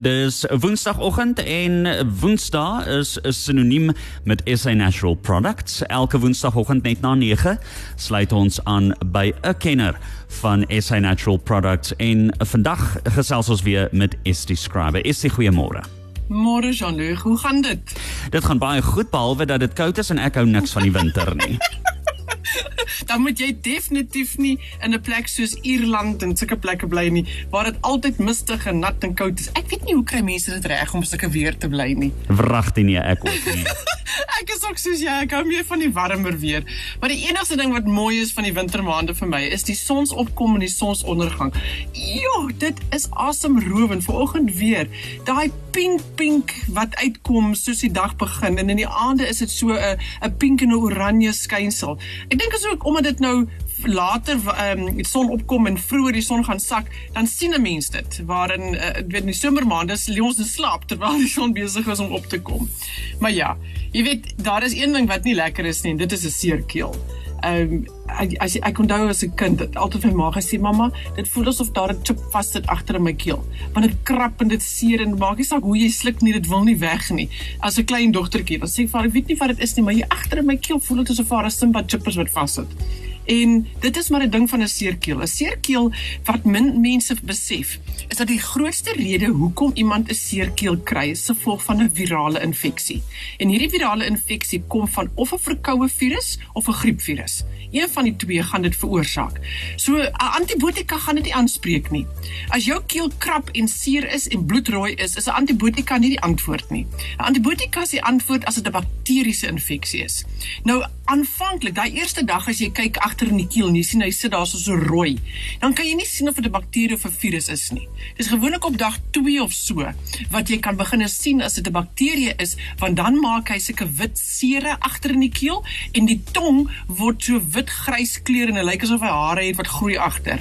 Dis Woensdagoggend en Woensdae is 'n sinoniem met SA Natural Products. Elke Woensdagoggend net na 9 sluit ons aan by 'n kenner van SA Natural Products en vandag gesels ons weer met Estie Scribe. Estie, goeiemôre. Môre Jean-Luc, hoe gaan dit? Dit gaan baie goed behalwe dat dit koud is en ek hou niks van die winter nie. dan moet jy definitief nie in 'n plek soos Ierland en sulke plekke bly nie waar dit altyd mistig en nat en koud is. Ek weet nie hoe kry mense dit reg om sulke weer te bly nie. Wragtig nee, ek ook nie. ek is ook soos jy, ek hou meer van die warmer weer. Maar die enigste ding wat mooi is van die wintermaande vir my is die sonsopkom en die sonsondergang. Jo, dit is asemrowend. Vanoggend weer, daai pink pink wat uitkom soos die dag begin en in die aande is dit so 'n 'n pink en 'n oranje skynsel. Ek dink is ook omdat dit nou later ehm um, son opkom en vroeër die son gaan sak, dan sien 'n mens dit. Waarin uh, weet in die somermaande lê ons in slaap terwyl die son besig is om op te kom. Maar ja, jy weet daar is een ding wat nie lekker is nie en dit is 'n seer keel. Ehm um, as ek, ek onthou as 'n kind het altyd my ma gesê mamma dit voel asof daar 'n chip vas sit agter in my keel want dit krap en dit seer en maak nie saak hoe jy sluk nie dit wil nie weg nie as 'n klein dogtertjie dan sê ek vir ek weet nie wat dit is nie maar hier agter in my keel voel dit asof daar 'n simba chip is wat vas sit En dit is maar 'n ding van 'n seerkeel. 'n Seerkeel wat min mense besef, is dat die grootste rede hoekom iemand 'n seerkeel kry, is gevolg van 'n virale infeksie. En hierdie virale infeksie kom van of 'n verkoue virus of 'n griepvirus. Een van die twee gaan dit veroorsaak. So 'n antibiotika gaan dit nie aanspreek nie. As jou keel krap en seer is en bloedrooi is, is 'n antibiotika nie die antwoord nie. 'n Antibiotika is die antwoord as dit 'n bakteriese infeksie is. Nou aanvanklik, daai eerste dag as jy kyk agter in die keel en jy sien hy sit daar so so rooi, dan kan jy nie sien of dit 'n bakterie of 'n virus is nie. Dis gewoonlik op dag 2 of so wat jy kan begin sien as dit 'n bakterie is, want dan maak hy sulke wit sere agter in die keel en die tong word so wit-grys kleur en dit lyk asof hy hare het wat groei agter.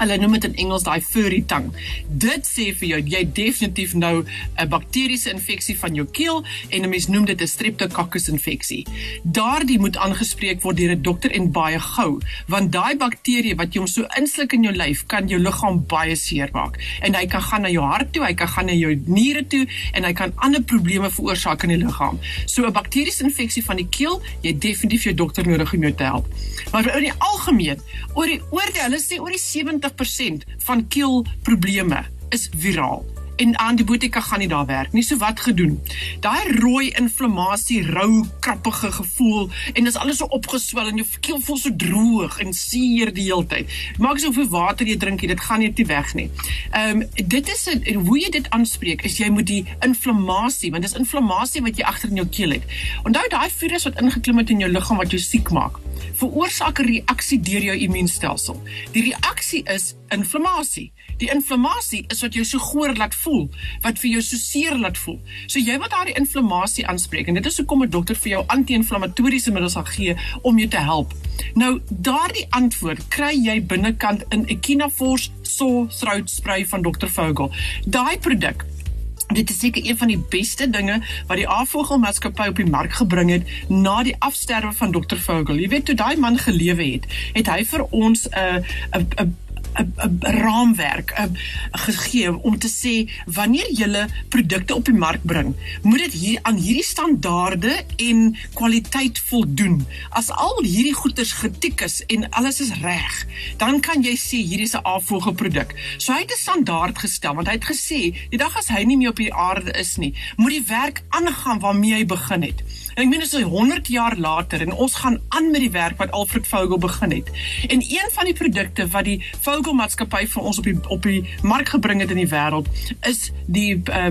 Hulle noem dit in Engels daai furry tang. Dit sê vir jou jy definitief nou 'n bakteriese infeksie van jou keel en 'n mens noem dit 'n streptococcus infeksie. Daardie moet aangespreek word deur 'n dokter en baie gou, want daai bakterie wat jy hom so insluk in jou lyf kan jou liggaam baie seer maak. En hy kan gaan na jou hart toe, hy kan gaan na jou niere toe en hy kan ander probleme veroorsaak in die liggaam. So 'n bakteriese infeksie van die keel, jy definitief jou dokter nodig om jou te help. Maar in die algemeen, oor die oorde, hulle sê oor die 70% van keelprobleme is viraal en antibiotika gaan nie daar werk nie. So wat gedoen? Daai rooi inflammasie, rou, krappige gevoel en dis alles so opgeswel en jou keel voel so droog en seer die hele tyd. Maak asof jy water jy drink, dit gaan net nie weg nie. Ehm um, dit is 'n hoe jy dit aanspreek is jy moet die inflammasie, want dis inflammasie wat jy agter in jou keel het. Onthou daai virus wat ingeklim het in jou liggaam wat jou siek maak veroorsaak 'n reaksie deur jou immuunstelsel. Die reaksie is inflammasie. Die inflammasie is wat jou so goor laat voel, wat vir jou so seer laat voel. So jy wat daardie inflammasie aanspreek en dit is hoekom 'n dokter vir jou anti-inflammatoriese middels sal gee om jou te help. Nou daardie antwoord kry jy binnekant in Echinaforce sore throat spray van Dr. Vogel. Daai produk Dit is seker een van die beste dinge wat die Avogelmaatskappy op die mark gebring het na die afsterwe van Dr. Vogel. Jy weet toe daai man gelewe het, het hy vir ons 'n 'n 'n 'n raamwerk uh, gegee om te sê wanneer jy produkte op die mark bring, moet dit hier aan hierdie standaarde en kwaliteit voldoen. As al hierdie goeders getik is en alles is reg, dan kan jy sê hierdie is 'n afvoege produk. So hy het 'n standaard gestel want hy het gesê die dag as hy nie meer op die aarde is nie, moet die werk aangaan waarmee hy begin het. En ek meen dit is 100 jaar later en ons gaan aan met die werk wat Alfred Vogel begin het. En een van die produkte wat die Vogel maatskappy vir ons op die op die mark gebring het in die wêreld is die uh,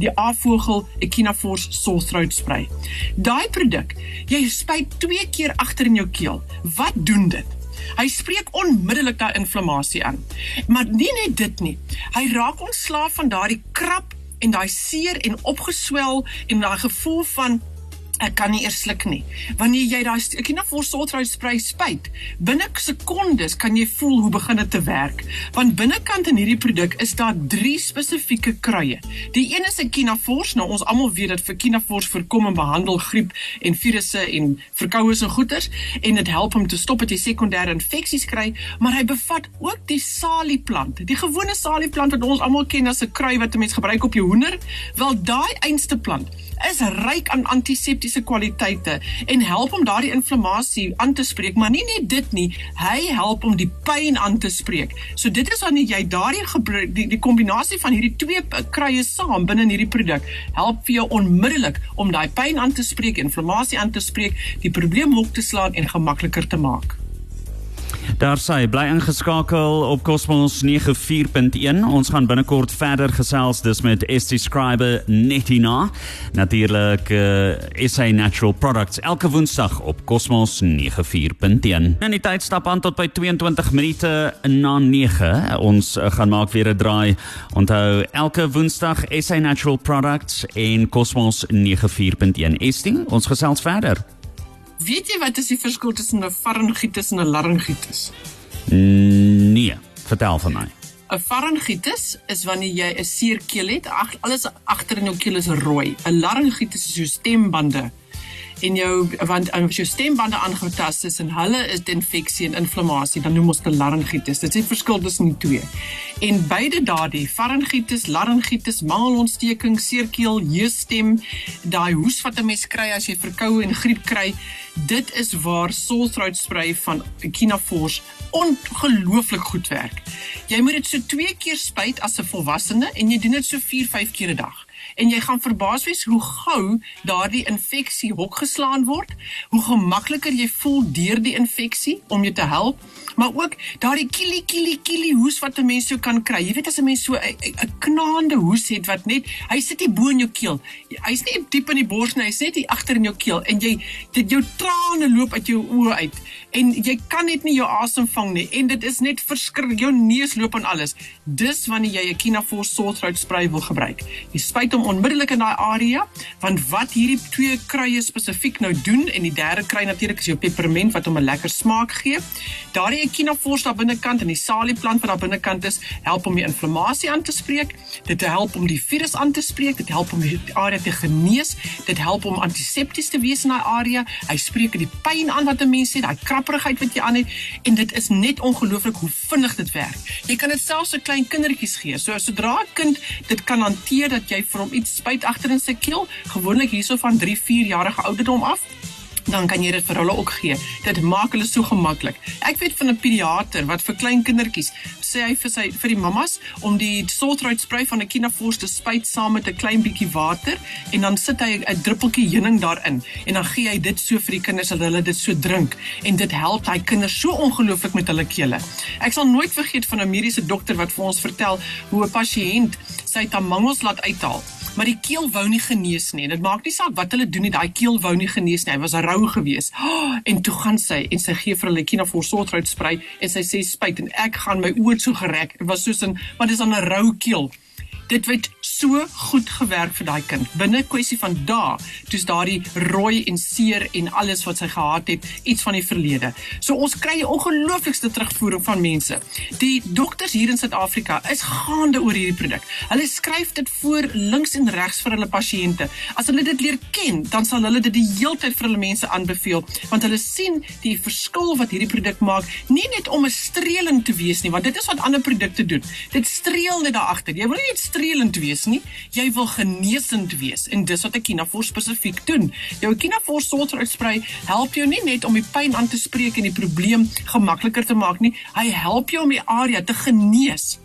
die Avogel Echinaforce sore throat spray. Daai produk, jy spuit 2 keer agter in jou keel. Wat doen dit? Hy spreek onmiddellik daai inflammasie aan. Maar nie net dit nie. Hy raak ontslaaf van daardie krap en daai seer en opgeswel en daai gevoel van Ek kan nie eers sluk nie. Wanneer jy daai Ekinafors Sultrate spray spuit, binne sekondes kan jy voel hoe begin dit te werk. Want binnekant in hierdie produk is daar drie spesifieke kruie. Die een is Ekinafors. Nou ons almal weet dat Ekinafors voorkom en behandel griep en virusse en verkoues en goeters en dit help om te stop dat jy sekondêre infeksies kry, maar hy bevat ook die salieplant. Die gewone salieplant wat ons almal ken as 'n krui wat 'n mens gebruik op jou hoender, wel daai einste plant is ryk aan antiseptiese kwaliteite en help om daardie inflammasie aan te spreek, maar nie net dit nie, hy help om die pyn aan te spreek. So dit is wanneer jy daardie gebruik die, die kombinasie van hierdie twee kruie saam binne in hierdie produk help vir jou onmiddellik om daai pyn aan te spreek, inflammasie aan te spreek, die probleem hok te slaan en gemakliker te maak. Daar sê bly ingeskakel op Cosmos 94.1. Ons gaan binnekort verder gesels dis met ST Scriber Netina. Natuurlik uh, SA Natural Products elke Woensdag op Cosmos 94.1. En die tyd stap aan tot by 22 minute na 9. Ons uh, gaan maak weer 'n draai. Onthou elke Woensdag SA Natural Products en Cosmos 94.1. ST, ons gesels verder. Weet jy wat is die verskil tussen 'n faringitis en 'n laryngitis? Nee, vertel van my. 'n Faringitis is wanneer jy 'n seer keel het, ag alles agter in jou keel is rooi. 'n Laryngitis is jou stembande en jou want as jou stembande aangetast is en hulle is infeksie en inflammasie, dan noem ons dit laryngitis. Dit is die verskil tussen die twee. En beide daardie, faringitis, laryngitis, mangelontsteking, seerkeel, jeusstem, daai hoes wat 'n mens kry as jy verkoue en griep kry, dit is waar Sulthroat spray van Kinafors ongelooflik goed werk. Jy moet dit so 2 keer spuit as 'n volwassene en jy doen dit so 4-5 keer 'n dag en jy gaan verbaas wees hoe gou daardie infeksie hokgeslaan word, hoe gemakliker jy voel deur die infeksie om jou te help, maar ook daardie kili kili kili hoes wat 'n mens so kan kry. Jy weet as 'n mens so 'n knaande hoes het wat net hy sit nie bo in jou keel. Hy's nie diep in die bors nie, hy's net hier agter in jou keel en jy dit jou trane loop uit jou oë uit en jy kan net nie jou asem vang nie en dit is net verskrik jou neus loop en alles. Dis wanneer jy 'n Kinafors sore throat spray wil gebruik. Jy spuit hom onmiddellik in daai area want wat hierdie twee kruie spesifiek nou doen en die derde kry natuurlik is jou peperment wat hom 'n lekker smaak gee. Daardie Echinofors daar binnekant en die salieplant wat daar binnekant is, help om die inflammasie aan te spreek. Dit help om die virus aan te spreek, dit help om die area te genees, dit help om antisepties te wees in daai area. Hy spreek die pyn aan wat 'n mens het, daai krapperigheid wat jy aan het en dit is net ongelooflik hoe vinnig dit werk. Jy kan dit selfs aan klein kindertjies gee. So sodra 'n kind dit kan hanteer dat jy vir hom iets spuit agter in sy keel, gewoonlik hierso van 3, 4 jarige ouderdom af, dan kan jy dit vir hulle ook gee. Dit maak hulle so gemaklik. Ek weet van 'n pediater wat vir klein kindertjies sê hy vir sy vir die mammas om die saltroid spray van 'n Kinafors te spuit saam met 'n klein bietjie water en dan sit hy 'n druppeltjie heuning daarin en dan gee hy dit so vir die kinders dat hulle dit so drink en dit help daai kinders so ongelooflik met hulle kele. Ek sal nooit vergeet van 'n mediese dokter wat vir ons vertel hoe 'n pasiënt sy tamangos laat uithaal maar die keel wou nie genees nie. Dit maak nie saak wat hulle doen nie, daai keel wou nie genees nie. Hy was rou gewees. Oh, en toe gaan sy en sy gee vir hulle Kinafol Sortrout spray en sy sê spuit en ek gaan my oë so gereg. Dit was soos 'n maar dis aan 'n rou keel. Dit het so goed gewerk vir daai kind. Binne kwessie van dae, toets daardie rooi en seer en alles wat sy gehad het, iets van die verlede. So ons kry 'n ongelooflikste terugvoering van mense. Die dokters hier in Suid-Afrika is gaande oor hierdie produk. Hulle skryf dit voor links en regs vir hulle pasiënte. As hulle dit leer ken, dan sal hulle dit die heeltyd vir hulle mense aanbeveel, want hulle sien die verskil wat hierdie produk maak, nie net om 'n streeling te wees nie, want dit is wat ander produkte doen. Dit streel net daar agter. Jy wil nie net streelend wees nie, jy wil genesend wees en dis wat 'n Kinafors spesifiek doen. Jou Kinafors Sultra spray help jou nie net om die pyn aan te spreek en die probleem gemakliker te maak nie, hy help jou om die area te genees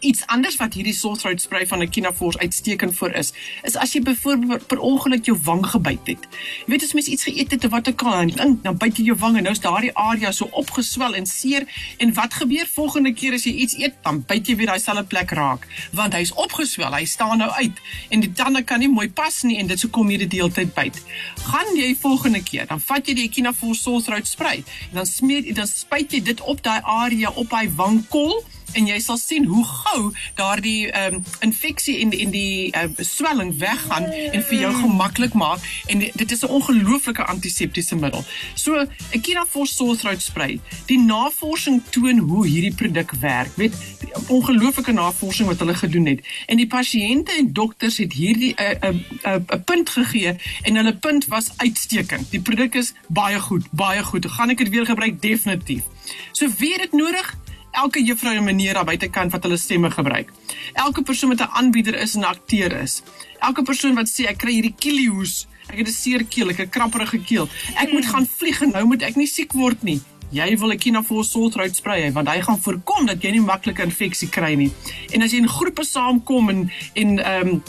iets anders wat hierdie sore throat spray van 'n Kinafors uitstekend vir is, is as jy byvoorbeeld per ongeluk jou wang gebyt het. Jy weet as mens iets geëet het of wat ook al, dan dan byt jy jou wang en nou is daardie area so opgeswel en seer en wat gebeur volgende keer as jy iets eet, dan byt jy weer daai selfde plek raak, want hy's opgeswel, hy staan nou uit en die tande kan nie mooi pas nie en dit sou kom hierdie deeltyd byt. Gaan jy volgende keer, dan vat jy die Kinafors sore throat spray en dan smeer dan spuit jy dit op daai area op hy wangkol en jy sal sien hoe gou daardie ehm um, infeksie en en die uh, swelling weggaan en vir jou gemaklik maak en dit is 'n ongelooflike antiseptiese middel. So, Echinafos sore throat spray. Die navorsing toon hoe hierdie produk werk. Weet, ongelooflike navorsing wat hulle gedoen het. En die pasiënte en dokters het hierdie 'n uh, 'n uh, 'n uh, punt gegee en hulle punt was uitstekend. Die produk is baie goed, baie goed. Gaan ek dit weer gebruik definitief. So wie het dit nodig? Elke juffrou en meneer daar buitekant wat hulle stemme gebruik. Elke persoon wat 'n aanbieder is en 'n akteur is. Elke persoon wat sê ek kry hierdie kilioes, ek het 'n seer keel, ek 'n krapperige keel. Ek moet gaan vlieg en nou moet ek nie siek word nie. Jy wil 'n Kinafos soltruit sprei want hy gaan voorkom dat jy nie maklike infeksie kry nie. En as jy in groepe saamkom en en ehm um,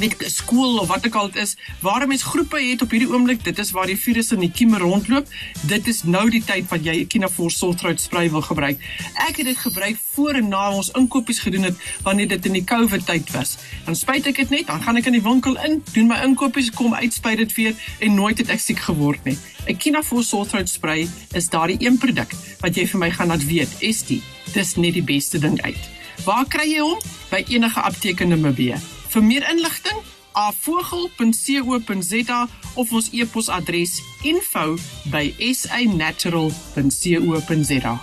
weet skool of wat ook al dit is, waar mens groepe het op hierdie oomblik, dit is waar die virus in die kieme rondloop. Dit is nou die tyd wat jy Echinafos Sultrout spray wil gebruik. Ek het dit gebruik voor en na ons inkopies gedoen het wanneer dit in die COVID tyd was. Dan spuit ek dit net, dan gaan ek in die winkel in, doen my inkopies, kom uit, spuit dit weer en nooit het ek siek geword nie. Echinafos Sultrout spray is daardie een produk wat jy vir my gaan laat weet, dit. Dis net die beste ding uit. Waar kry jy hom? By enige apteek in Namibië. Vir meer inligting, avogel.co.za of ons e-posadres info@sanatural.co.za.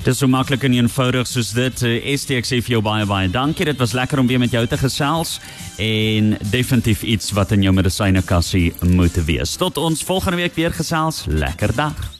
Dit is so maklik en eenvoudig soos dit. Eh, STX sê vir jou baie baie dankie. Dit was lekker om weer met jou te gesels en definitief iets wat in jou medisynekassie moet wees. Tot ons volgende week weer gesels. Lekker dag.